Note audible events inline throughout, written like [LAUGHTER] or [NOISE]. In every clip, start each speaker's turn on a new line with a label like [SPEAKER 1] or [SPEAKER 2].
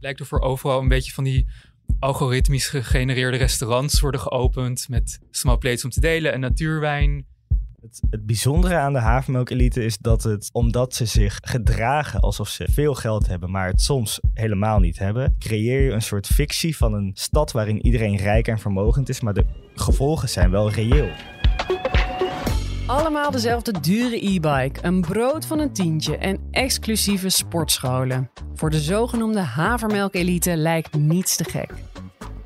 [SPEAKER 1] lijkt of er overal een beetje van die algoritmisch gegenereerde restaurants worden geopend met small plates om te delen en natuurwijn.
[SPEAKER 2] Het, het bijzondere aan de havermelk-elite is dat het, omdat ze zich gedragen alsof ze veel geld hebben, maar het soms helemaal niet hebben, creëer je een soort fictie van een stad waarin iedereen rijk en vermogend is, maar de gevolgen zijn wel reëel.
[SPEAKER 3] Allemaal dezelfde dure e-bike, een brood van een tientje en exclusieve sportscholen. Voor de zogenoemde havermelk-elite lijkt niets te gek.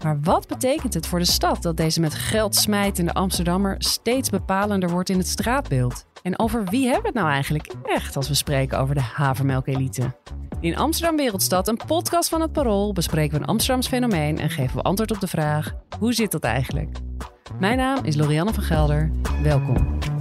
[SPEAKER 3] Maar wat betekent het voor de stad dat deze met geld smijtende Amsterdammer steeds bepalender wordt in het straatbeeld? En over wie hebben we het nou eigenlijk echt als we spreken over de havermelk-elite? In Amsterdam Wereldstad, een podcast van het Parool, bespreken we een Amsterdams fenomeen en geven we antwoord op de vraag: hoe zit dat eigenlijk? Mijn naam is Lorianne van Gelder. Welkom.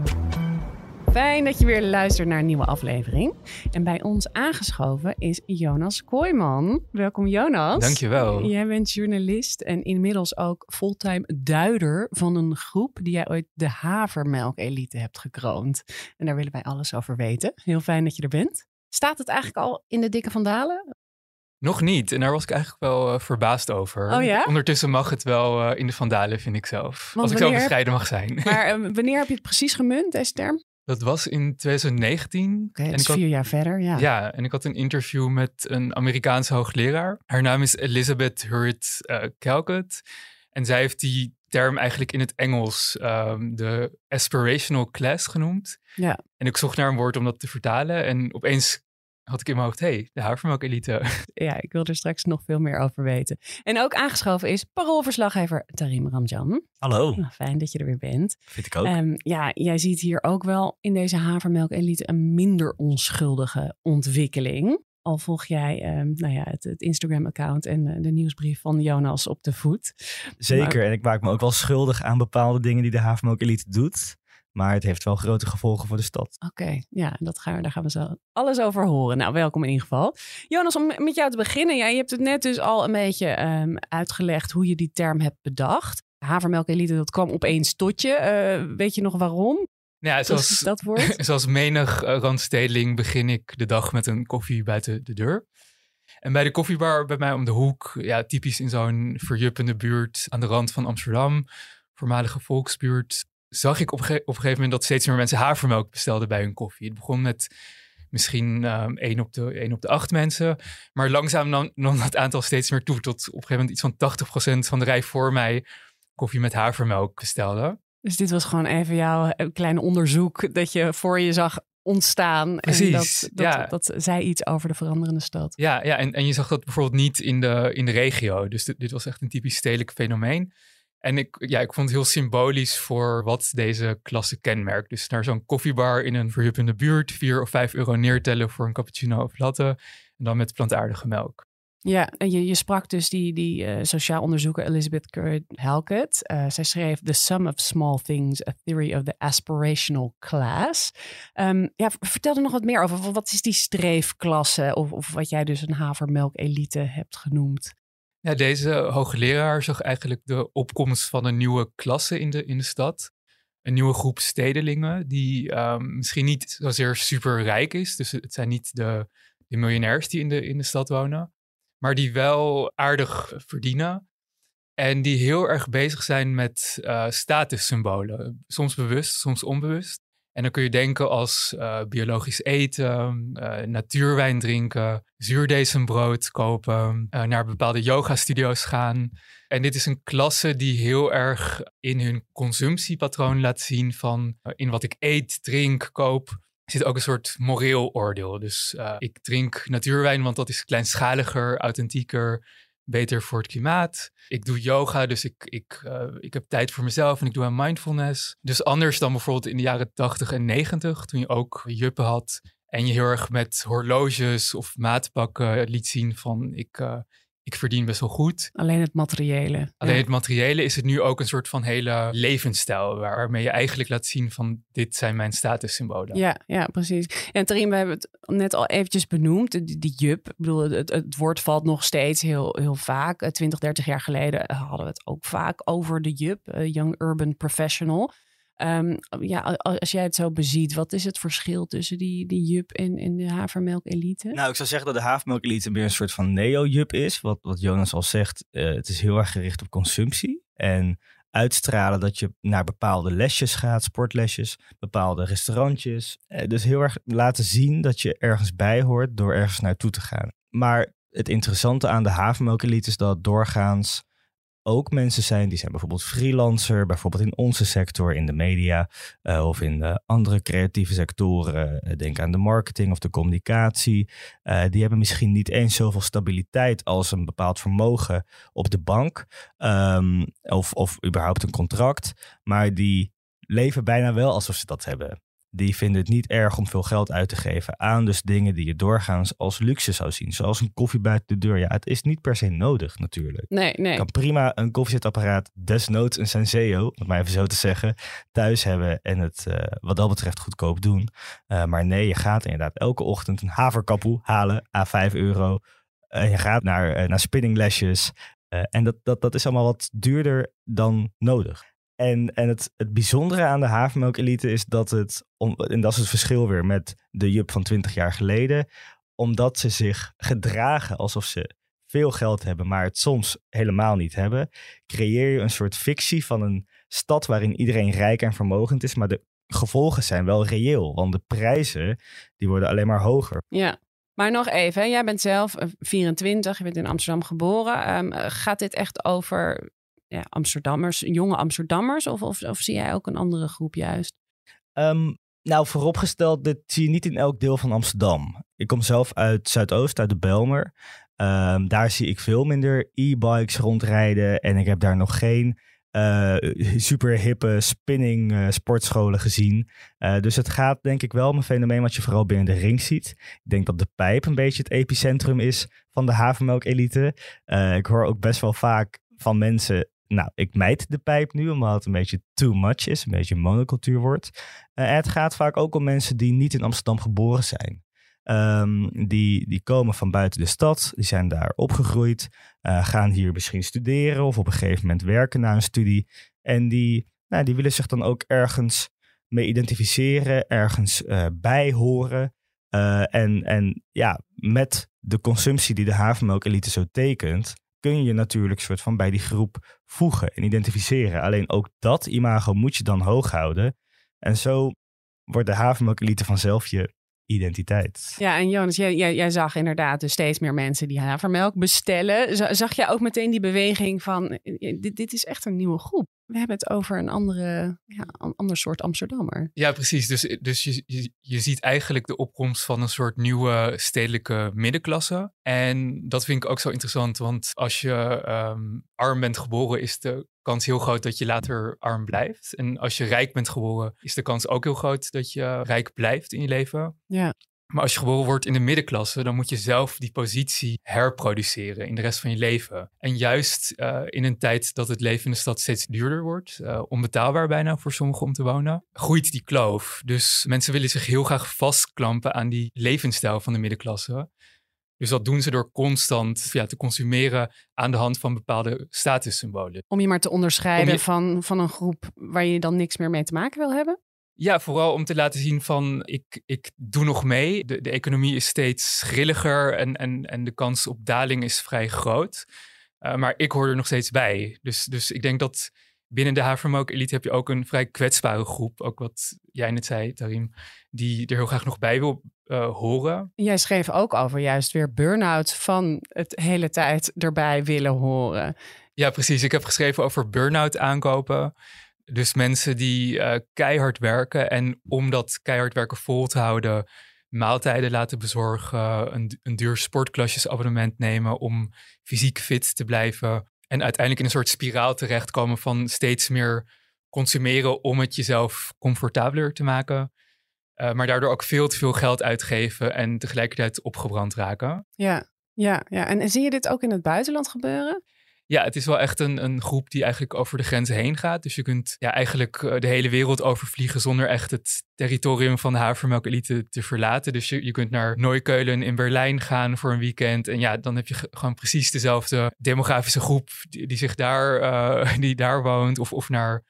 [SPEAKER 3] Fijn dat je weer luistert naar een nieuwe aflevering. En bij ons aangeschoven is Jonas Kooijman. Welkom Jonas.
[SPEAKER 1] Dankjewel.
[SPEAKER 3] Jij bent journalist en inmiddels ook fulltime duider van een groep die jij ooit de havermelk-elite hebt gekroond. En daar willen wij alles over weten. Heel fijn dat je er bent. Staat het eigenlijk al in de dikke vandalen?
[SPEAKER 1] Nog niet. En daar was ik eigenlijk wel uh, verbaasd over.
[SPEAKER 3] Oh ja?
[SPEAKER 1] Ondertussen mag het wel uh, in de vandalen, vind ik zelf.
[SPEAKER 3] Want
[SPEAKER 1] als ik zo bescheiden mag zijn.
[SPEAKER 3] Maar uh, [LAUGHS] wanneer heb je het precies gemunt, deze term?
[SPEAKER 1] Dat was in 2019.
[SPEAKER 3] Oké,
[SPEAKER 1] en ik had,
[SPEAKER 3] vier jaar verder, ja.
[SPEAKER 1] ja, en ik had een interview met een Amerikaanse hoogleraar. Haar naam is Elizabeth Hurd uh, Calcutt. En zij heeft die term eigenlijk in het Engels um, de aspirational class genoemd.
[SPEAKER 3] Ja.
[SPEAKER 1] En ik zocht naar een woord om dat te vertalen. En opeens had ik in mijn hoofd, hé, hey, de havermelk-elite. [LAUGHS]
[SPEAKER 3] Ja, ik wil er straks nog veel meer over weten. En ook aangeschoven is paroolverslaggever Tarim Ramjan.
[SPEAKER 2] Hallo,
[SPEAKER 3] Nou, fijn dat je er weer bent.
[SPEAKER 2] vind ik ook.
[SPEAKER 3] Um, ja, jij ziet hier ook wel in deze havermelk-elite een minder onschuldige ontwikkeling. Al volg jij um, nou ja, het, het Instagram-account en uh, de nieuwsbrief van Jonas op de voet.
[SPEAKER 2] Zeker, maar... en ik maak me ook wel schuldig aan bepaalde dingen die de havermelk-elite doet. Maar het heeft wel grote gevolgen voor de stad.
[SPEAKER 3] Oké, okay, ja, dat gaan we, daar gaan we zo alles over horen. Nou, welkom in ieder geval. Jonas, om met jou te beginnen. Ja, je hebt het net dus al een beetje um, uitgelegd hoe je die term hebt bedacht. Havermelk-elite, dat kwam opeens tot je. Uh, weet je nog waarom?
[SPEAKER 1] Ja, zoals,
[SPEAKER 3] dat woord? [LAUGHS]
[SPEAKER 1] zoals menig uh, randstedeling begin ik de dag met een koffie buiten de deur. En bij de koffiebar bij mij om de hoek, ja, typisch in zo'n verjuppende buurt aan de rand van Amsterdam, voormalige volksbuurt, zag ik op, op een gegeven moment dat steeds meer mensen havermelk bestelden bij hun koffie. Het begon met misschien um, één, op de, één op de acht mensen. Maar langzaam nam, nam dat aantal steeds meer toe. Tot op een gegeven moment iets van 80% van de rij voor mij koffie met havermelk bestelde.
[SPEAKER 3] Dus dit was gewoon even jouw kleine onderzoek dat je voor je zag ontstaan.
[SPEAKER 1] Precies,
[SPEAKER 3] en dat, dat,
[SPEAKER 1] ja.
[SPEAKER 3] dat zei iets over de veranderende stad.
[SPEAKER 1] Ja, ja en, en je zag dat bijvoorbeeld niet in de, in de regio. Dus dit, dit was echt een typisch stedelijk fenomeen. En ik, ja, ik vond het heel symbolisch voor wat deze klasse kenmerkt. Dus naar zo'n koffiebar in een verhuppende buurt, vier of vijf euro neertellen voor een cappuccino of latte. En dan met plantaardige melk.
[SPEAKER 3] Ja, en je, je sprak dus die, die uh, sociaal onderzoeker Elizabeth Currid Halkett. Uh, zij schreef The Sum of Small Things, A Theory of the Aspirational Class. Um, ja, vertel er nog wat meer over. Wat is die streefklasse of, of wat jij dus een havermelk-elite hebt genoemd?
[SPEAKER 1] Ja, deze hoogleraar zag eigenlijk de opkomst van een nieuwe klasse in de, in de stad. Een nieuwe groep stedelingen die um, misschien niet zozeer super rijk is. Dus het zijn niet de, de miljonairs die in de, in de stad wonen. Maar die wel aardig verdienen. En die heel erg bezig zijn met uh, statussymbolen. Soms bewust, soms onbewust. En dan kun je denken als uh, biologisch eten, uh, natuurwijn drinken, zuurdesembrood kopen, uh, naar bepaalde yoga-studio's gaan. En dit is een klasse die heel erg in hun consumptiepatroon laat zien van in wat ik eet, drink, koop. zit ook een soort moreel oordeel. Dus ik drink natuurwijn, want dat is kleinschaliger, authentieker, beter voor het klimaat. Ik doe yoga, dus ik, ik, uh, ik heb tijd voor mezelf en ik doe aan mindfulness. Dus anders dan bijvoorbeeld in de jaren 80 en 90, toen je ook juppen had en je heel erg met horloges of maatpakken liet zien van ik, uh, ik verdien best wel goed.
[SPEAKER 3] Alleen het materiële.
[SPEAKER 1] Alleen ja. het materiële is het nu ook een soort van hele levensstijl, waarmee je eigenlijk laat zien van dit zijn mijn statussymbolen.
[SPEAKER 3] Ja, ja, precies. En Tarim, we hebben het net al eventjes benoemd, die, die jup. Ik bedoel, het, het, woord valt nog steeds heel, heel vaak. 20, 30 jaar geleden hadden we het ook vaak over de jup, uh, Young Urban Professional. Ehm, ja, als jij het zo beziet, wat is het verschil tussen die, die jup en, en de havermelk-elite?
[SPEAKER 2] Nou, ik zou zeggen dat de havermelk-elite meer een soort van neo-jup is. Wat, wat Jonas al zegt, uh, het is heel erg gericht op consumptie. En uitstralen dat je naar bepaalde lesjes gaat, sportlesjes, bepaalde restaurantjes. Uh, dus heel erg laten zien dat je ergens bij hoort door ergens naartoe te gaan. Maar het interessante aan de havermelk-elite is dat doorgaans ook mensen zijn die zijn bijvoorbeeld freelancer, bijvoorbeeld in onze sector, in de media uh, of in de andere creatieve sectoren. Uh, denk aan de marketing of de communicatie. Uh, die hebben misschien niet eens zoveel stabiliteit als een bepaald vermogen op de bank um, of, of überhaupt een contract, maar die leven bijna wel alsof ze dat hebben die vinden het niet erg om veel geld uit te geven aan dus dingen die je doorgaans als luxe zou zien. Zoals een koffie buiten de deur. Ja, het is niet per se nodig natuurlijk.
[SPEAKER 3] Nee, nee.
[SPEAKER 2] Je kan prima een koffiezetapparaat, desnoods een Senseo, om maar even zo te zeggen, thuis hebben en het uh, wat dat betreft goedkoop doen. Uh, maar nee, je gaat inderdaad elke ochtend een haverkapoe halen, a 5 euro. En je gaat naar, uh, naar spinninglesjes. en dat, dat, dat is allemaal wat duurder dan nodig. En, en het, het bijzondere aan de havermelk-elite is dat het, en dat is het verschil weer met de Jup van 20 jaar geleden, omdat ze zich gedragen alsof ze veel geld hebben, maar het soms helemaal niet hebben, creëer je een soort fictie van een stad waarin iedereen rijk en vermogend is, maar de gevolgen zijn wel reëel, want de prijzen die worden alleen maar hoger.
[SPEAKER 3] Ja. Maar nog even, jij bent zelf 24, eh, je bent in Amsterdam geboren. Um, gaat dit echt over ja, Amsterdammers, jonge Amsterdammers? Of, of, of zie jij ook een andere groep juist?
[SPEAKER 2] Um, nou, vooropgesteld, dit zie je niet in elk deel van Amsterdam. Ik kom zelf uit Zuidoost, uit de Belmer. Um, daar zie ik veel minder e-bikes rondrijden. En ik heb daar nog geen uh, super hippe spinning uh, sportscholen gezien. Uh, dus het gaat denk ik wel om een fenomeen wat je vooral binnen de ring ziet. Ik denk dat de pijp een beetje het epicentrum is van de havermelk-elite. ik hoor ook best wel vaak van mensen nou, ik mijt de pijp nu, omdat het een beetje too much is, een beetje monocultuur wordt. Uh, het gaat vaak ook om mensen die niet in Amsterdam geboren zijn. Um, die, die komen van buiten de stad, die zijn daar opgegroeid, uh, gaan hier misschien studeren of op een gegeven moment werken na een studie. En die, nou, die willen zich dan ook ergens mee identificeren, ergens uh, bij horen. en, en ja, met de consumptie die de havermelk-elite zo tekent, kun je natuurlijk soort van bij die groep voegen en identificeren. Alleen ook dat imago moet je dan hoog houden. En zo wordt de havermelk-elite vanzelf je identiteit.
[SPEAKER 3] Ja, en Jonas, jij, jij, jij, zag inderdaad dus steeds meer mensen die havermelk bestellen. Zag jij ook meteen die beweging van, eh, dit, dit is echt een nieuwe groep? We hebben het over een andere, ja, een ander soort Amsterdammer.
[SPEAKER 1] Ja, precies. Dus, dus je, je, je, ziet eigenlijk de opkomst van een soort nieuwe stedelijke middenklasse. En dat vind ik ook zo interessant, want als je um, arm bent geboren, is de kans heel groot dat je later arm blijft. En als je rijk bent geboren, is de kans ook heel groot dat je rijk blijft in je leven.
[SPEAKER 3] Ja.
[SPEAKER 1] Maar als je geboren wordt in de middenklasse, dan moet je zelf die positie herproduceren in de rest van je leven. En juist uh, in een tijd dat het leven in de stad steeds duurder wordt, uh, onbetaalbaar bijna voor sommigen om te wonen, groeit die kloof. Dus mensen willen zich heel graag vastklampen aan die levensstijl van de middenklasse. Dus dat doen ze door constant ja, te consumeren aan de hand van bepaalde statussymbolen.
[SPEAKER 3] Om je maar te onderscheiden van, van een groep waar je dan niks meer mee te maken wil hebben?
[SPEAKER 1] Ja, vooral om te laten zien van ik, ik doe nog mee. De, de economie is steeds grilliger en, en, en de kans op daling is vrij groot. Uh, maar ik hoor er nog steeds bij. Dus, dus ik denk dat binnen de havermelk elite heb je ook een vrij kwetsbare groep. Ook wat jij net zei, Tarim, die er heel graag nog bij wil uh, horen.
[SPEAKER 3] Jij schreef ook over juist weer burn-out van het hele tijd erbij willen horen.
[SPEAKER 1] Ja, precies. Ik heb geschreven over burn-out aankopen. Dus mensen die uh, keihard werken en om dat keihard werken vol te houden, maaltijden laten bezorgen, een, een duur sportklasjesabonnement nemen om fysiek fit te blijven. En uiteindelijk in een soort spiraal terechtkomen van steeds meer consumeren om het jezelf comfortabeler te maken. Uh, maar daardoor ook veel te veel geld uitgeven en tegelijkertijd opgebrand raken.
[SPEAKER 3] Ja, ja, ja. En zie je dit ook in het buitenland gebeuren?
[SPEAKER 1] Ja, het is wel echt een, een groep die eigenlijk over de grenzen heen gaat. Dus je kunt ja, eigenlijk eh, de hele wereld overvliegen zonder echt het territorium van de havermelk-elite te verlaten. Dus je, je kunt naar Neukölln in Berlijn gaan voor een weekend. En ja, dan heb je gewoon precies dezelfde demografische groep die, die zich daar, uh, [LAUGHS] die daar woont. Of, of naar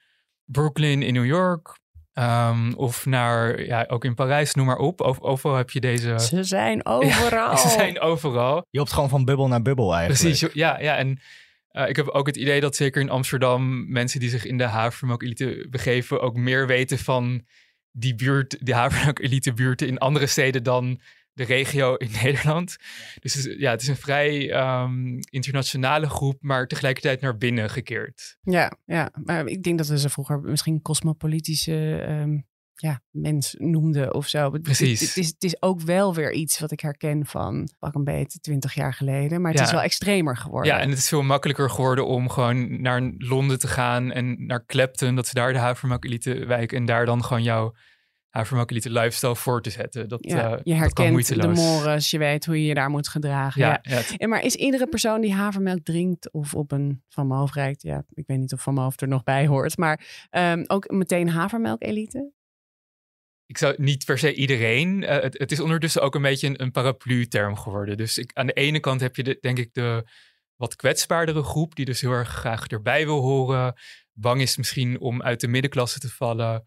[SPEAKER 1] Brooklyn in New York. Ehm, of naar, ja, ook in Parijs, noem maar op. overal heb je deze...
[SPEAKER 3] Ze zijn [LAUGHS] overal.
[SPEAKER 1] ze zijn overal.
[SPEAKER 2] Je hopt gewoon van bubbel naar bubbel eigenlijk.
[SPEAKER 1] Precies, ja. ja en uh, ik heb ook het idee dat zeker in Amsterdam mensen die zich in de havermelk-elite begeven... ook meer weten van die buurt, de havermelk-elite buurten in andere steden dan de regio in [LAUGHS] Nederland. Dus ja, het is een vrij ehm, internationale groep, maar tegelijkertijd naar binnen gekeerd.
[SPEAKER 3] Ja, ja, maar ik denk dat we ze vroeger misschien cosmopolitische um, ja, mens noemden of zo.
[SPEAKER 1] Precies.
[SPEAKER 3] Het, is, het is ook wel weer iets wat ik herken van pak een beetje twintig jaar geleden, maar het is wel extremer geworden.
[SPEAKER 1] Ja, en het is veel makkelijker geworden om gewoon naar Londen te gaan en naar Clapton, dat ze daar de havermelk elite wijk en daar dan gewoon jouw havermelkelite lifestyle voor te zetten. Dat,
[SPEAKER 3] ja,
[SPEAKER 1] uh,
[SPEAKER 3] je herkent de mores, je weet hoe je je daar moet gedragen. Ja, ja. En maar is iedere persoon die havermelk drinkt of op een Van Moof rijdt, ja, ik weet niet of Van Moof er nog bij hoort, maar um, ook meteen havermelk-elite?
[SPEAKER 1] Ik zou niet per se iedereen. Uh, het, het, is ondertussen ook een beetje een, een paraplu-term geworden. Dus ik, aan de ene kant heb je de, denk ik de wat kwetsbaardere groep, die dus heel erg graag erbij wil horen. Bang is misschien om uit de middenklasse te vallen.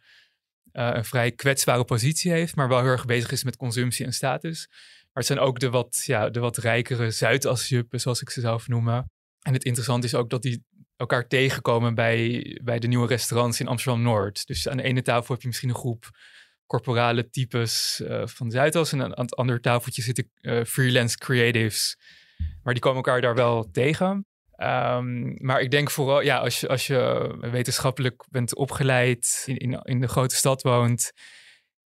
[SPEAKER 1] Eh, een vrij kwetsbare positie heeft, maar wel heel erg bezig is met consumptie en status. Maar het zijn ook de wat, ja, de wat rijkere Zuidasjuppen, zoals ik ze zelf noemen. En het interessante is ook dat die elkaar tegenkomen bij, bij de nieuwe restaurants in Amsterdam-Noord. Dus aan de ene tafel heb je misschien een groep corporale types uh, van Zuidas. En aan het andere tafeltje zitten uh, freelance creatives. Maar die komen elkaar daar wel tegen. Um, maar ik denk vooral, ja, als je, als je wetenschappelijk bent opgeleid, in, in, in de grote stad woont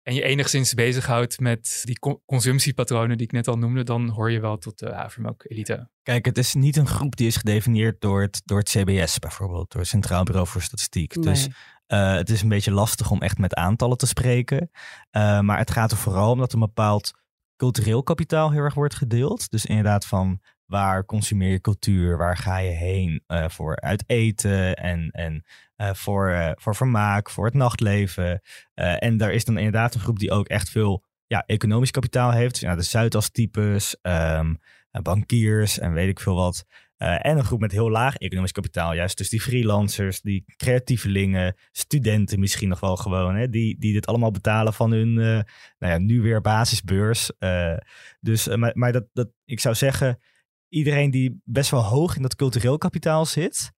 [SPEAKER 1] en je enigszins bezighoudt met die consumptiepatronen die ik net al noemde, dan hoor je wel tot de havermelk-elite.
[SPEAKER 2] Kijk, het is niet een groep die is gedefinieerd door het, door het CBS bijvoorbeeld, door het Centraal Bureau voor Statistiek. Dus uh, het is een beetje lastig om echt met aantallen te spreken. Uh, maar het gaat er vooral om dat een bepaald cultureel kapitaal heel erg wordt gedeeld. Dus inderdaad van Waar consumeer je cultuur? Waar ga je heen uh, voor uit eten en, en voor, voor vermaak, voor het nachtleven? en daar is dan inderdaad een groep die ook echt veel ja, economisch kapitaal heeft. Dus, ja, de Zuidas-types, um, bankiers en weet ik veel wat. En een groep met heel laag economisch kapitaal. Juist dus die freelancers, die creatievelingen, studenten misschien nog wel gewoon. Hè, die, die dit allemaal betalen van hun, nou ja, nu weer basisbeurs. dus, maar, maar dat, dat, ik zou zeggen, iedereen die best wel hoog in dat cultureel kapitaal zit,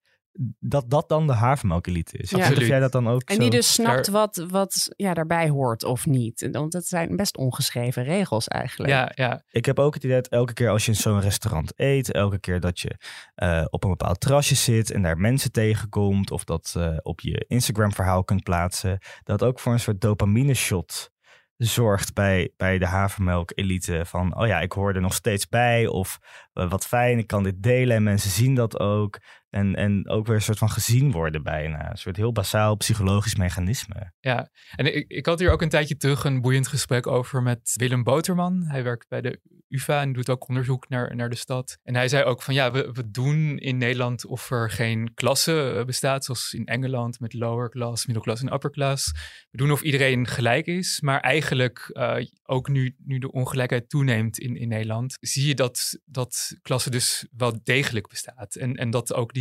[SPEAKER 2] dat dat dan de havermelkelite is. Ja. Of jij dat dan ook
[SPEAKER 3] En die dus snapt wat, wat ja, daarbij hoort of niet. Want dat zijn best ongeschreven regels eigenlijk.
[SPEAKER 1] Ja, ja.
[SPEAKER 2] Ik heb ook het idee dat elke keer als je in zo'n restaurant eet, elke keer dat je uh, op een bepaald terrasje zit en daar mensen tegenkomt, of dat uh, op je Instagram verhaal kunt plaatsen, dat ook voor een soort dopamine shot zorgt bij, bij de havermelk-elite. Van, oh ja, ik hoor er nog steeds bij. Of uh, wat fijn, ik kan dit delen en mensen zien dat ook. En, en ook weer een soort van gezien worden bijna. Een soort heel basaal psychologisch mechanisme.
[SPEAKER 1] Ja, en ik, ik had hier ook een tijdje terug een boeiend gesprek over met Willem Boterman. Hij werkt bij de UvA en doet ook onderzoek naar, naar de stad. En hij zei ook van ja, we, we doen in Nederland of er geen klasse eh, bestaat, zoals in Engeland met lower class, middelklas en upper class. We doen of iedereen gelijk is, maar eigenlijk uh, ook nu, nu de ongelijkheid toeneemt in, in Nederland, zie je dat, dat klasse dus wel degelijk bestaat. En, en dat ook die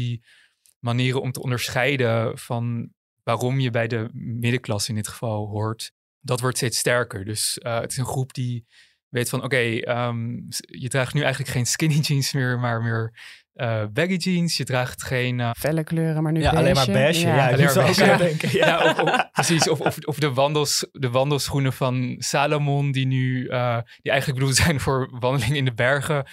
[SPEAKER 1] manieren om te onderscheiden van waarom je bij de middenklasse in dit geval hoort, dat wordt steeds sterker. Dus uh, het is een groep die weet van oké, okay, um, je draagt nu eigenlijk geen skinny [LAUGHS] jeans meer, maar meer uh, baggy jeans. Je draagt geen... Uh,
[SPEAKER 3] Felle kleuren, maar nu
[SPEAKER 2] Ja, alleen maar beige. Ja, ja alleen maar beige. Ja. Denken.
[SPEAKER 1] Ja. of, of, precies. Of, of, of, de, wandels, de wandelschoenen van Salomon, die nu... Uh, die eigenlijk bedoeld zijn voor wandeling in de bergen.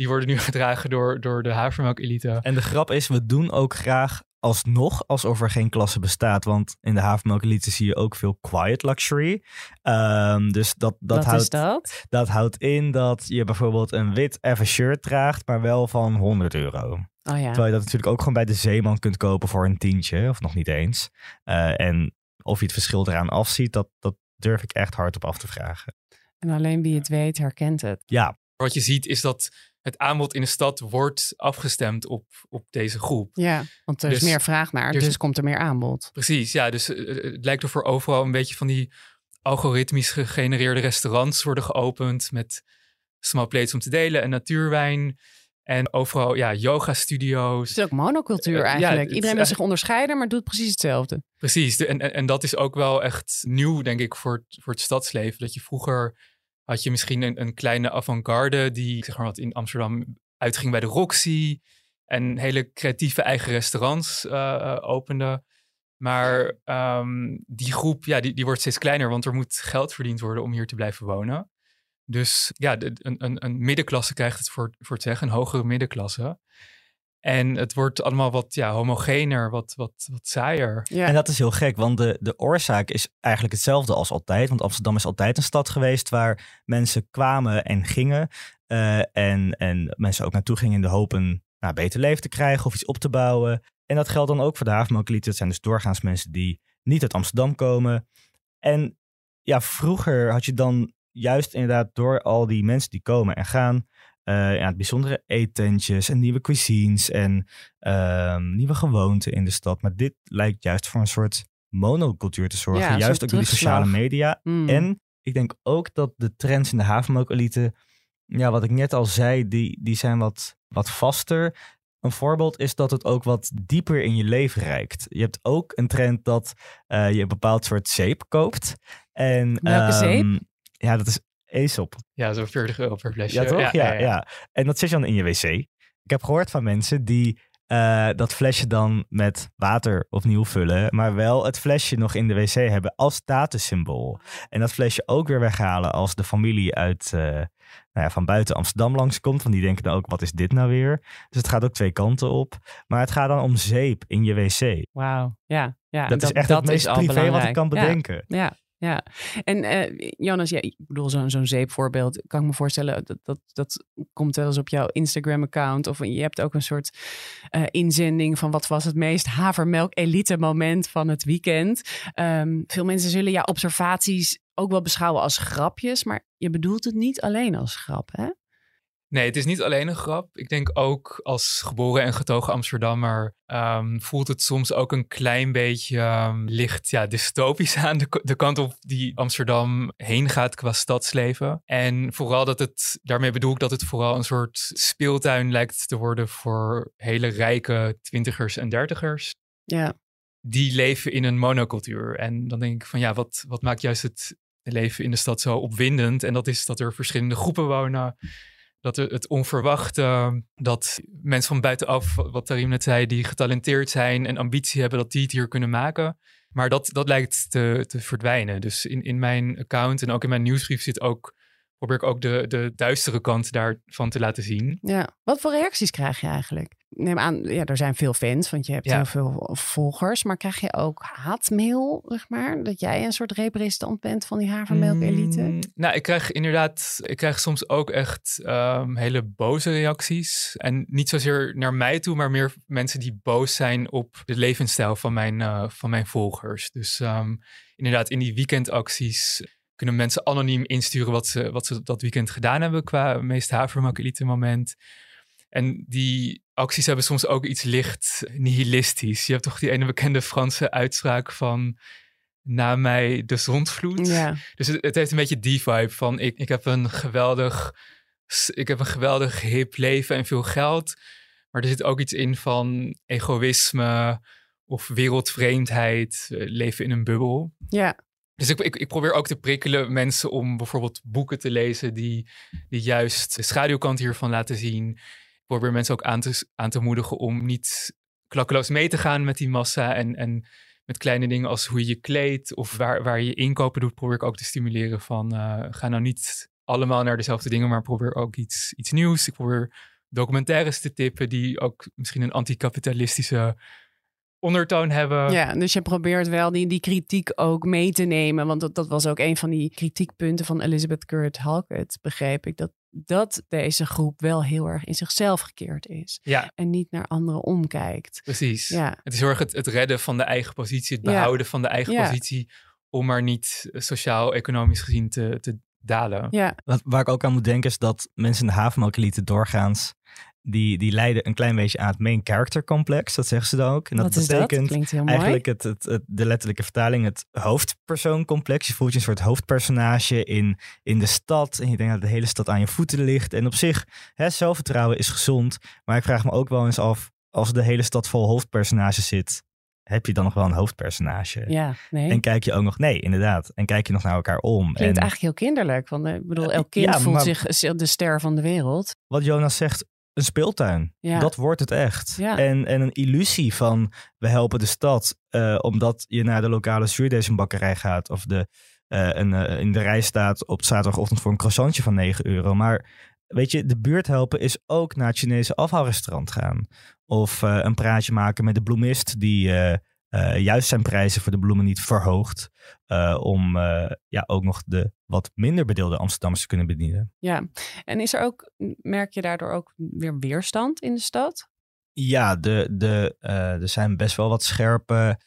[SPEAKER 1] Die worden nu [LAUGHS] gedragen door, door de havermelk-elite.
[SPEAKER 2] En de grap is, we doen ook graag alsnog alsof er geen klasse bestaat. Want in de havermelkelite zie je ook veel quiet luxury. Um, dus dat, dat,
[SPEAKER 3] Wat
[SPEAKER 2] houdt,
[SPEAKER 3] dat?
[SPEAKER 2] dat houdt in dat je bijvoorbeeld een wit even shirt draagt, maar wel van 100 euro.
[SPEAKER 3] Oh ja.
[SPEAKER 2] Terwijl je dat natuurlijk ook gewoon bij de zeeman kunt kopen voor een tientje, of nog niet eens. Uh, en of je het verschil eraan afziet, dat, dat durf ik echt hard op af te vragen.
[SPEAKER 3] En alleen wie het weet, herkent het.
[SPEAKER 2] Ja.
[SPEAKER 1] Wat je ziet is dat het aanbod in de stad wordt afgestemd op, op deze groep.
[SPEAKER 3] Ja, want er is dus meer vraag naar, dus, dus, komt er meer aanbod.
[SPEAKER 1] Precies, ja. Dus uh, het lijkt ervoor overal een beetje van die algoritmisch gegenereerde restaurants worden geopend met small plates om te delen en natuurwijn. En overal, ja, yoga-studio's.
[SPEAKER 3] Het is ook monocultuur
[SPEAKER 1] Eh, ja,
[SPEAKER 3] eigenlijk. Iedereen wil zich onderscheiden, maar doet precies hetzelfde.
[SPEAKER 1] Precies, en, en, en dat is ook wel echt nieuw, denk ik, voor het, voor het stadsleven. Dat je vroeger had je misschien een, een kleine avant-garde die, zeg maar wat, in Amsterdam uitging bij de Roxy. En hele creatieve eigen restaurants eh, eh, opende. Maar ehm, die groep, ja, die, die wordt steeds kleiner, want er moet geld verdiend worden om hier te blijven wonen. Dus ja, een, een, een middenklasse krijgt het voor, voor het zeggen, een hogere middenklasse. En het wordt allemaal wat ja, homogener, wat, wat, wat saaier.
[SPEAKER 3] Ja.
[SPEAKER 2] En dat is heel gek, want de, de oorzaak is eigenlijk hetzelfde als altijd. Want Amsterdam is altijd een stad geweest waar mensen kwamen en gingen. eh, en, en mensen ook naartoe gingen in de hoop een nou, beter leven te krijgen of iets op te bouwen. En dat geldt dan ook voor de havenmokkelieten. Het zijn dus doorgaans mensen die niet uit Amsterdam komen. En ja, vroeger had je dan juist inderdaad door al die mensen die komen en gaan... eh ja, bijzondere eetentjes en nieuwe cuisines en ehm, nieuwe gewoonten in de stad. Maar dit lijkt juist voor een soort monocultuur te zorgen.
[SPEAKER 3] Ja,
[SPEAKER 2] juist ook door die sociale media.
[SPEAKER 3] Mm.
[SPEAKER 2] En ik denk ook dat de trends in de havenmokelite, ja, wat ik net al zei, die, die zijn wat, wat vaster. Een voorbeeld is dat het ook wat dieper in je leven reikt. Je hebt ook een trend dat eh, je een bepaald soort zeep koopt. En,
[SPEAKER 3] Welke zeep?
[SPEAKER 2] ehm, Ja, dat is Aesop.
[SPEAKER 1] Ja, zo'n 40 euro per flesje.
[SPEAKER 2] Ja, toch? Ja, ja, En dat zit je dan in je wc. Ik heb gehoord van mensen die eh, dat flesje dan met water opnieuw vullen, maar wel het flesje nog in de wc hebben als statussymbool. En dat flesje ook weer weghalen als de familie uit, eh, nou ja, van buiten Amsterdam langskomt. Want die denken dan ook, wat is dit nou weer? Dus het gaat ook twee kanten op. Maar het gaat dan om zeep in je wc.
[SPEAKER 3] Wauw, ja. ja.
[SPEAKER 2] dat, is echt het meest privé wat ik kan bedenken.
[SPEAKER 3] Ja, ja. En eh, Jonas, ja, ik bedoel, zo'n zo'n zeepvoorbeeld, kan ik me voorstellen, dat, dat, dat komt wel eens op jouw Instagram-account. Of je hebt ook een soort eh, inzending van wat was het meest havermelk-elite moment van het weekend. Ehm, veel mensen zullen jouw observaties ook wel beschouwen als grapjes, maar je bedoelt het niet alleen als grap, hè?
[SPEAKER 1] Nee, het is niet alleen een grap. Ik denk ook als geboren en getogen Amsterdammer ehm, voelt het soms ook een klein beetje ehm, licht ja, dystopisch aan de, de kant op die Amsterdam heen gaat qua stadsleven. En vooral dat het, daarmee bedoel ik dat het vooral een soort speeltuin lijkt te worden voor hele rijke twintigers en dertigers.
[SPEAKER 3] Ja,
[SPEAKER 1] Die leven in een monocultuur. En dan denk ik van ja, wat, wat maakt juist het leven in de stad zo opwindend? En dat is dat er verschillende groepen wonen dat het onverwachte, dat mensen van buitenaf, wat Tarim net zei, die getalenteerd zijn en ambitie hebben, dat die het hier kunnen maken. Maar dat, dat lijkt te, te verdwijnen. Dus in, in mijn account en ook in mijn nieuwsbrief zit ook, probeer ik ook de, de duistere kant daarvan te laten zien.
[SPEAKER 3] ja. Wat voor reacties krijg je eigenlijk? Neem aan, ja, er zijn veel fans, want je hebt
[SPEAKER 1] Ja.
[SPEAKER 3] heel veel volgers. Maar krijg je ook haatmail, zeg maar? Dat jij een soort representant bent van die havermelk-elite?
[SPEAKER 1] Mm, nou, ik krijg inderdaad, ik krijg soms ook echt ehm, hele boze reacties. En niet zozeer naar mij toe, maar meer mensen die boos zijn op de levensstijl van mijn, eh, van mijn volgers. Dus ehm, inderdaad, in die weekendacties kunnen mensen anoniem insturen wat ze, wat ze dat weekend gedaan hebben qua meest havermelk elite moment. En die acties hebben soms ook iets licht nihilistisch. Je hebt toch die ene bekende Franse uitspraak van na mij de zondvloed.
[SPEAKER 3] Ja,
[SPEAKER 1] Dus het, het heeft een beetje die vibe van ik, ik heb een geweldig ik heb een geweldig hip leven en veel geld. Maar er zit ook iets in van egoïsme of wereldvreemdheid, eh, leven in een bubbel.
[SPEAKER 3] ja,
[SPEAKER 1] Dus ik, ik, ik probeer ook te prikkelen mensen om bijvoorbeeld boeken te lezen die, die juist de schaduwkant hiervan laten zien. Probeer mensen ook aan te, aan te moedigen om niet klakkeloos mee te gaan met die massa. En, en met kleine dingen als hoe je je kleedt of waar, waar je inkopen doet, probeer ik ook te stimuleren van eh, ga nou niet allemaal naar dezelfde dingen, maar probeer ook iets, iets nieuws. Ik probeer documentaires te tippen die ook misschien een anticapitalistische ondertoon hebben.
[SPEAKER 3] ja. Dus je probeert wel die, die kritiek ook mee te nemen. Want dat, dat was ook een van die kritiekpunten van Elizabeth Currid Halkett, begreep ik. Dat, dat deze groep wel heel erg in zichzelf gekeerd is.
[SPEAKER 1] ja
[SPEAKER 3] En niet naar anderen omkijkt.
[SPEAKER 1] precies.
[SPEAKER 3] Ja,
[SPEAKER 1] Het is heel erg het, het redden van de eigen positie, het
[SPEAKER 3] Ja.
[SPEAKER 1] behouden van de eigen
[SPEAKER 3] Ja.
[SPEAKER 1] positie, om maar niet eh, sociaal-economisch gezien te, te dalen.
[SPEAKER 3] ja,
[SPEAKER 2] Wat, waar ik ook aan moet denken is dat mensen in de havenmelkelite doorgaans die, die leiden een klein beetje aan het main character complex. Dat zeggen ze dan ook. En dat
[SPEAKER 3] Wat is dat?
[SPEAKER 2] betekent eigenlijk het, het, het- de letterlijke vertaling, het hoofdpersooncomplex. Je voelt je een soort hoofdpersonage in, in de stad. En je denkt dat de hele stad aan je voeten ligt. En op zich, hè, zelfvertrouwen is gezond. Maar ik vraag me ook wel eens af, als de hele stad vol hoofdpersonages zit, heb je dan nog wel een hoofdpersonage?
[SPEAKER 3] Ja, nee.
[SPEAKER 2] En kijk je ook nog, nee, inderdaad. En kijk je nog naar elkaar om.
[SPEAKER 3] Klinkt
[SPEAKER 2] en
[SPEAKER 3] eigenlijk heel kinderlijk. Want eh, ik bedoel, elk kind
[SPEAKER 2] Ja,
[SPEAKER 3] voelt
[SPEAKER 2] maar-
[SPEAKER 3] zich de ster van de wereld.
[SPEAKER 2] wat Jonas zegt, een speeltuin.
[SPEAKER 3] Ja.
[SPEAKER 2] Dat wordt het echt.
[SPEAKER 3] Ja.
[SPEAKER 2] En, en een illusie van we helpen de stad eh, omdat je naar de lokale zuurdesembakkerij gaat of de, eh, een, eh, in de rij staat op zaterdagochtend voor een croissantje van 9 euro. Maar weet je, de buurt helpen is ook naar het Chinese afhaalrestaurant gaan. Of een praatje maken met de bloemist die eh, juist zijn prijzen voor de bloemen niet verhoogt. eh, om eh, ja, ook nog de wat minder bedeelde Amsterdammers te kunnen bedienen.
[SPEAKER 3] Ja. En is er ook, merk je daardoor ook weer weerstand in de stad?
[SPEAKER 2] Ja, de, de, er zijn best wel wat scherpe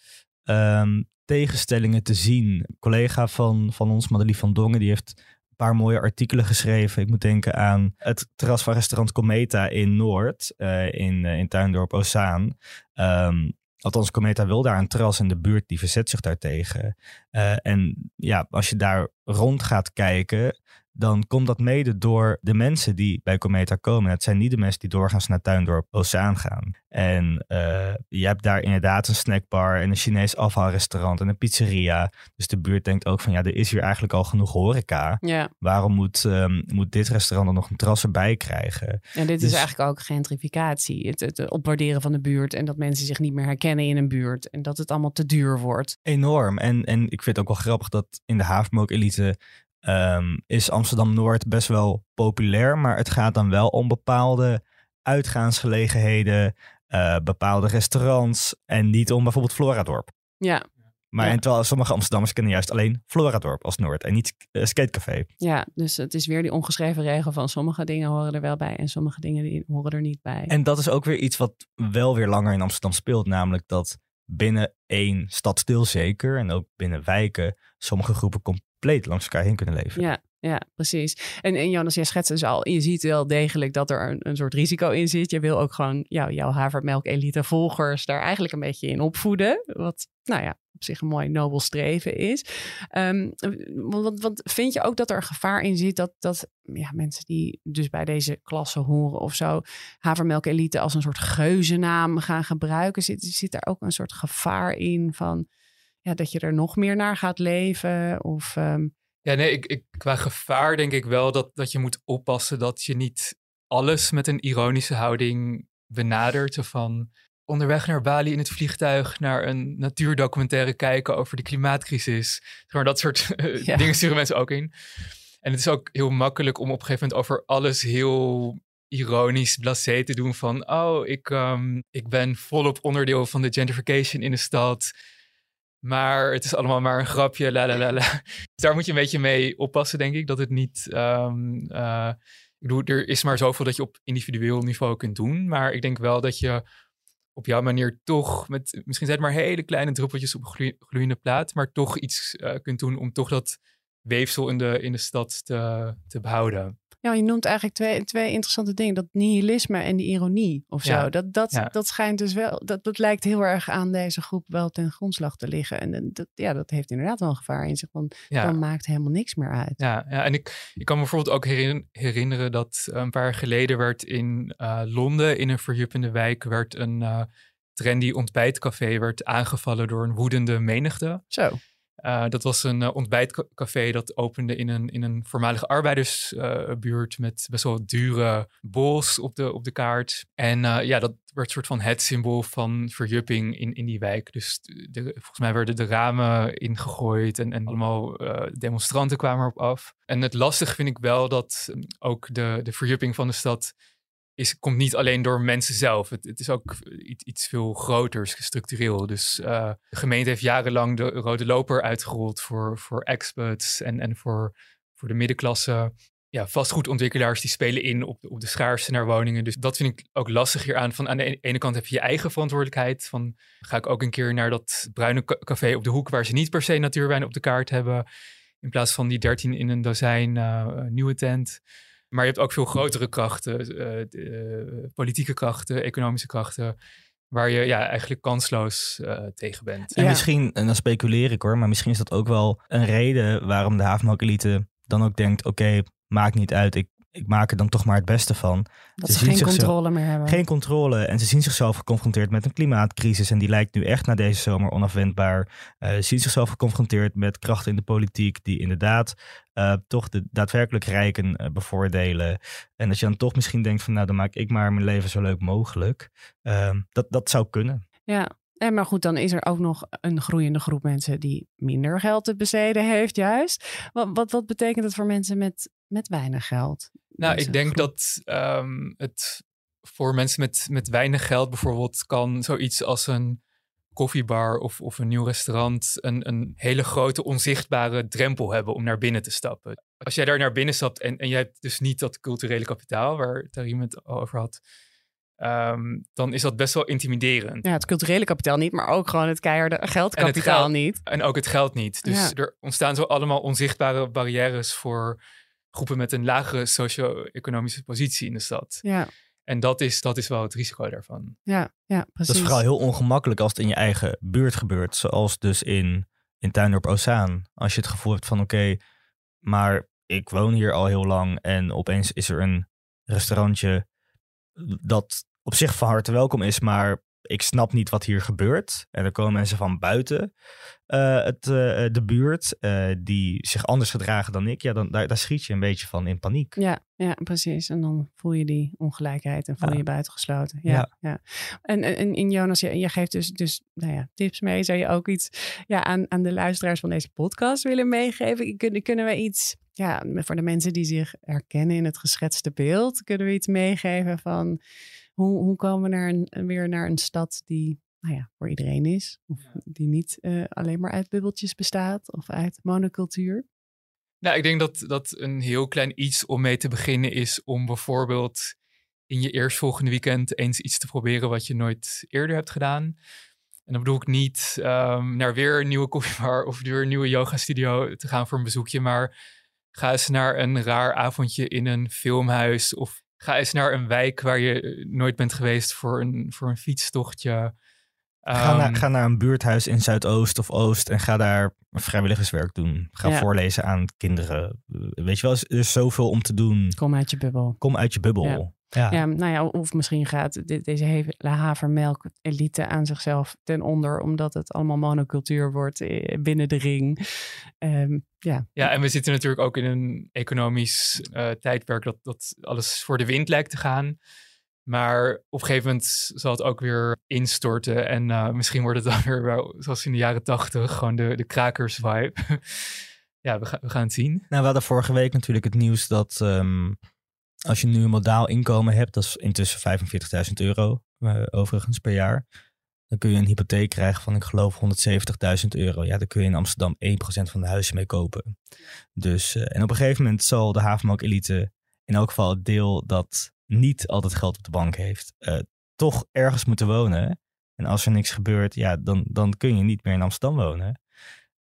[SPEAKER 2] ehm, tegenstellingen te zien. Een collega van, van ons, Madeleine van Dongen, die heeft een paar mooie artikelen geschreven. Ik moet denken aan het terras van restaurant Cometa in Noord, in, in Tuindorp Ozaan. Ehm, althans, Cometa wil daar een terras in de buurt, die verzet zich daartegen. Eh, en ja, als je daar rond gaat kijken, dan komt dat mede door de mensen die bij Cometa komen. Het zijn niet de mensen die doorgaans naar Tuindorp Ozaan gaan. En eh, je hebt daar inderdaad een snackbar en een Chinees afhaalrestaurant en een pizzeria. Dus de buurt denkt ook van ja, er is hier eigenlijk al genoeg horeca.
[SPEAKER 3] Ja.
[SPEAKER 2] Waarom moet, ehm, moet dit restaurant dan nog een terras erbij krijgen?
[SPEAKER 3] En dit
[SPEAKER 2] Dus-
[SPEAKER 3] is eigenlijk ook gentrificatie. Het, het opwaarderen van de buurt en dat mensen zich niet meer herkennen in een buurt. En dat het allemaal te duur wordt.
[SPEAKER 2] Enorm. En, en ik vind het ook wel grappig dat in de havermook-elite ehm, is Amsterdam-Noord best wel populair. Maar het gaat dan wel om bepaalde uitgaansgelegenheden, eh, bepaalde restaurants. En niet om bijvoorbeeld Floradorp.
[SPEAKER 3] Ja,
[SPEAKER 2] Maar
[SPEAKER 3] Ja.
[SPEAKER 2] en terwijl sommige Amsterdammers kennen juist alleen Floradorp als Noord en niet eh, Skatecafé.
[SPEAKER 3] ja, dus het is weer die ongeschreven regel van sommige dingen horen er wel bij en sommige dingen die horen er niet bij.
[SPEAKER 2] En dat is ook weer iets wat wel weer langer in Amsterdam speelt. Namelijk dat binnen één stadsdeel zeker en ook binnen wijken sommige groepen compleet langs elkaar heen kunnen leven.
[SPEAKER 3] Ja, ja, precies. En, en Jonas, jij schetst dus al, je ziet wel degelijk dat er een, een soort risico in zit. Je wil ook gewoon jou, jouw havermelk-elite volgers daar eigenlijk een beetje in opvoeden. Wat, nou ja, op zich een mooi nobel streven is. Ehm, want, want vind je ook dat er gevaar in zit dat, dat ja, mensen die dus bij deze klasse horen of zo, havermelk-elite als een soort geuzennaam gaan gebruiken? Zit, zit daar ook een soort gevaar in van ja, dat je er nog meer naar gaat leven? Of... ehm,
[SPEAKER 1] Ja, nee, ik, ik, qua gevaar denk ik wel dat, dat je moet oppassen dat je niet alles met een ironische houding benadert. Van onderweg naar Bali in het vliegtuig naar een natuurdocumentaire kijken over de klimaatcrisis. Maar dat soort [LAUGHS] eh,
[SPEAKER 3] Ja.
[SPEAKER 1] dingen sturen mensen ook in. En het is ook heel makkelijk om op een gegeven moment over alles heel ironisch blasé te doen van oh, ik, ehm, ik ben volop onderdeel van de gentrification in de stad. Maar het is allemaal maar een grapje, la la la la. Dus daar moet je een beetje mee oppassen, denk ik. Dat het niet. ehm, eh, ik bedoel, er is maar zoveel dat je op individueel niveau kunt doen. Maar ik denk wel dat je op jouw manier toch met. Misschien zijn het maar hele kleine druppeltjes op een gloei- gloeiende plaat. Maar toch iets eh, kunt doen om toch dat weefsel in de, in de stad te, te behouden.
[SPEAKER 3] Ja, je noemt eigenlijk twee, twee interessante dingen. Dat nihilisme en die ironie of zo.
[SPEAKER 1] Ja,
[SPEAKER 3] Dat, dat,
[SPEAKER 1] ja.
[SPEAKER 3] dat schijnt dus wel, dat, dat lijkt heel erg aan deze groep wel ten grondslag te liggen. En dat, ja, dat heeft inderdaad wel een gevaar in zich. Want
[SPEAKER 1] Ja.
[SPEAKER 3] dan maakt helemaal niks meer uit.
[SPEAKER 1] Ja, ja en ik, ik kan me bijvoorbeeld ook herin- herinneren dat een paar jaar geleden werd in eh, Londen, in een verjuppende wijk, werd een eh, trendy ontbijtcafé werd aangevallen door een woedende menigte.
[SPEAKER 3] Zo.
[SPEAKER 1] Eh, dat was een uh, ontbijtcafé dat opende in een, in een voormalige arbeidersbuurt met best wel dure bols op de, op de kaart. En uh, ja, dat werd een soort van het symbool van verjupping in, in die wijk. Dus de, volgens mij werden de ramen ingegooid en, en allemaal demonstranten kwamen erop af. En het lastig vind ik wel dat um, ook de, de verjupping van de stad is, komt niet alleen door mensen zelf. Het, is ook iets, iets veel groters, structureel. Dus uh, de gemeente heeft jarenlang de rode loper uitgerold voor, voor experts en, en voor, voor de middenklasse. Ja, vastgoedontwikkelaars die spelen in op de, op de schaarste naar woningen. Dus dat vind ik ook lastig hier aan. Van aan de ene kant heb je je eigen verantwoordelijkheid. Van ga ik ook een keer naar dat bruine café op de hoek waar ze niet per se natuurwijn op de kaart hebben. In plaats van die dertien in een dozijn uh, nieuwe tent. Maar je hebt ook veel grotere krachten, uh, de, politieke krachten, economische krachten, waar je ja, eigenlijk kansloos uh, tegen bent.
[SPEAKER 2] En misschien, en dan speculeer ik hoor, maar misschien is dat ook wel een reden waarom de havenmelkelite dan ook denkt, oké, maakt niet uit, ik ik maak er dan toch maar het beste van.
[SPEAKER 3] Dat ze, ze geen controle meer hebben.
[SPEAKER 2] Geen controle. En ze zien zichzelf geconfronteerd met een klimaatcrisis. En die lijkt nu echt na deze zomer onafwendbaar. Uh, zien zichzelf geconfronteerd met krachten in de politiek die inderdaad uh, toch de daadwerkelijk rijken uh, bevoordelen. En dat je dan toch misschien denkt van nou dan maak ik maar mijn leven zo leuk mogelijk. Ehm, dat, dat zou kunnen.
[SPEAKER 3] Ja, en maar goed, dan is er ook nog een groeiende groep mensen die minder geld te besteden heeft, juist. Wat, wat, wat betekent het voor mensen met, met weinig geld?
[SPEAKER 1] Nou, ik denk dat um, het voor mensen met, met weinig geld bijvoorbeeld kan zoiets als een koffiebar of, of een nieuw restaurant een, een hele grote onzichtbare drempel hebben om naar binnen te stappen. Als jij daar naar binnen stapt en, en jij hebt dus niet dat culturele kapitaal waar Tarim het over had, um, dan is dat best wel intimiderend.
[SPEAKER 3] Ja, het culturele kapitaal niet, maar ook gewoon het keiharde geldkapitaal
[SPEAKER 1] geld,
[SPEAKER 3] niet.
[SPEAKER 1] En ook het geld niet. Dus ja. er ontstaan zo allemaal onzichtbare barrières voor groepen met een lagere socio-economische positie in de stad.
[SPEAKER 3] Ja.
[SPEAKER 1] En dat is, dat is wel het risico daarvan.
[SPEAKER 3] Ja, ja, precies.
[SPEAKER 2] Dat is vooral heel ongemakkelijk als het in je eigen buurt gebeurt. Zoals dus in, in Tuindorp Ozaan. Als je het gevoel hebt van oké, maar ik woon hier al heel lang en opeens is er een restaurantje dat op zich van harte welkom is, maar ik snap niet wat hier gebeurt. En er komen mensen van buiten uh, het, uh, de buurt uh, die zich anders gedragen dan ik. Ja, dan, daar, daar, schiet je een beetje van in paniek.
[SPEAKER 3] Ja, ja, precies. En dan voel je die ongelijkheid en voel je je buitengesloten. Ja, ja. ja. En, en, in Jonas, je, je geeft dus, dus nou ja, tips mee. Zou je ook iets ja, aan, aan de luisteraars van deze podcast willen meegeven? Kunnen, kunnen we iets ja, voor de mensen die zich herkennen in het geschetste beeld, kunnen we iets meegeven van hoe, hoe komen we naar een, weer naar een stad die nou ja, voor iedereen is? Of die niet uh, alleen maar uit bubbeltjes bestaat of uit monocultuur?
[SPEAKER 1] Nou, ik denk dat dat een heel klein iets om mee te beginnen is om bijvoorbeeld in je eerstvolgende weekend eens iets te proberen wat je nooit eerder hebt gedaan. En dan bedoel ik niet um, naar weer een nieuwe koffiebar of weer een nieuwe yoga studio te gaan voor een bezoekje, maar ga eens naar een raar avondje in een filmhuis of Ga eens naar een wijk waar je eh, nooit bent geweest voor een, voor een fietstochtje.
[SPEAKER 2] Ga, naar, ehm, ga naar een buurthuis in Zuidoost of Oost en ga daar vrijwilligerswerk doen. Ga voorlezen aan kinderen. Weet je wel, er is zoveel om te doen.
[SPEAKER 3] Kom uit je bubbel.
[SPEAKER 2] Kom uit je bubbel.
[SPEAKER 3] Ja. Ja. nou ja, of misschien gaat deze hele havermelk elite aan zichzelf ten onder, omdat het allemaal monocultuur wordt eh, binnen de ring. Um, ja.
[SPEAKER 1] ja, en we zitten natuurlijk ook in een economisch uh, tijdperk dat, dat alles voor de wind lijkt te gaan. Maar op een gegeven moment zal het ook weer instorten. En uh, misschien wordt het dan weer wel, zoals in de jaren tachtig, gewoon de, de krakers-vibe. [LAUGHS] ja, we, ga, we, gaan het zien.
[SPEAKER 2] Nou, we hadden vorige week natuurlijk het nieuws dat um, als je nu een modaal inkomen hebt, dat is intussen 45.000 euro uh, overigens per jaar. Dan kun je een hypotheek krijgen van, ik geloof, 170.000 euro. Ja, daar kun je in Amsterdam 1% van de huizen mee kopen. Dus, uh, en op een gegeven moment zal de havenmelk elite in elk geval het deel dat niet altijd geld op de bank heeft, uh, toch ergens moeten wonen. En als er niks gebeurt, ja, dan, dan kun je niet meer in Amsterdam wonen.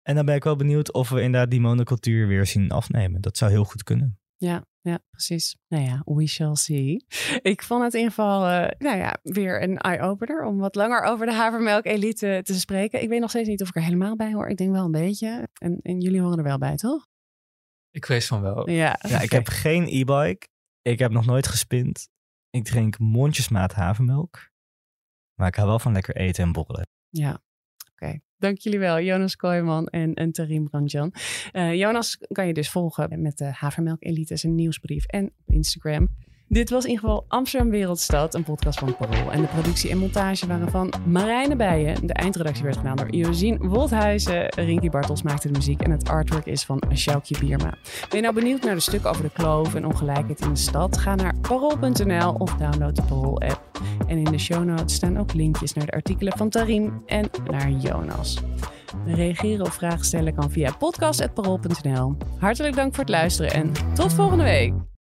[SPEAKER 2] En dan ben ik wel benieuwd of we inderdaad die monocultuur weer zien afnemen. Dat zou heel goed kunnen.
[SPEAKER 3] Ja, ja, precies. Nou ja, we shall see. Ik vond het in ieder geval uh, nou ja, weer een eye-opener om wat langer over de havermelk-elite te spreken. Ik weet nog steeds niet of ik er helemaal bij hoor. Ik denk wel een beetje. En, en jullie horen er wel bij, toch?
[SPEAKER 1] Ik vrees van wel.
[SPEAKER 3] Ja,
[SPEAKER 2] ja ik heb geen e-bike. Ik heb nog nooit gespind. Ik drink mondjesmaat havermelk. Maar ik hou wel van lekker eten en borrelen.
[SPEAKER 3] Ja, oké. Dank jullie wel, Jonas Kooijman en, en Ranjan. Uh, Jonas kan je dus volgen met de Havermelk Elite, zijn nieuwsbrief en op Instagram. Dit was in ieder geval Amsterdam Wereldstad, een podcast van Parool. En de productie en montage waren van Marijne Bijen. De eindredactie werd gedaan door Josien Wolthuizen. Rinky Bartels maakte de muziek en het artwork is van Sjoukje Bierma. Ben je nou benieuwd naar de stukken over de kloof en ongelijkheid in de stad? Ga naar parool.nl of download de Parool-app. En in de show notes staan ook linkjes naar de artikelen van Tarim en naar Jonas. Reageren of vragen stellen kan via podcast.parool.nl. Hartelijk dank voor het luisteren en tot volgende week.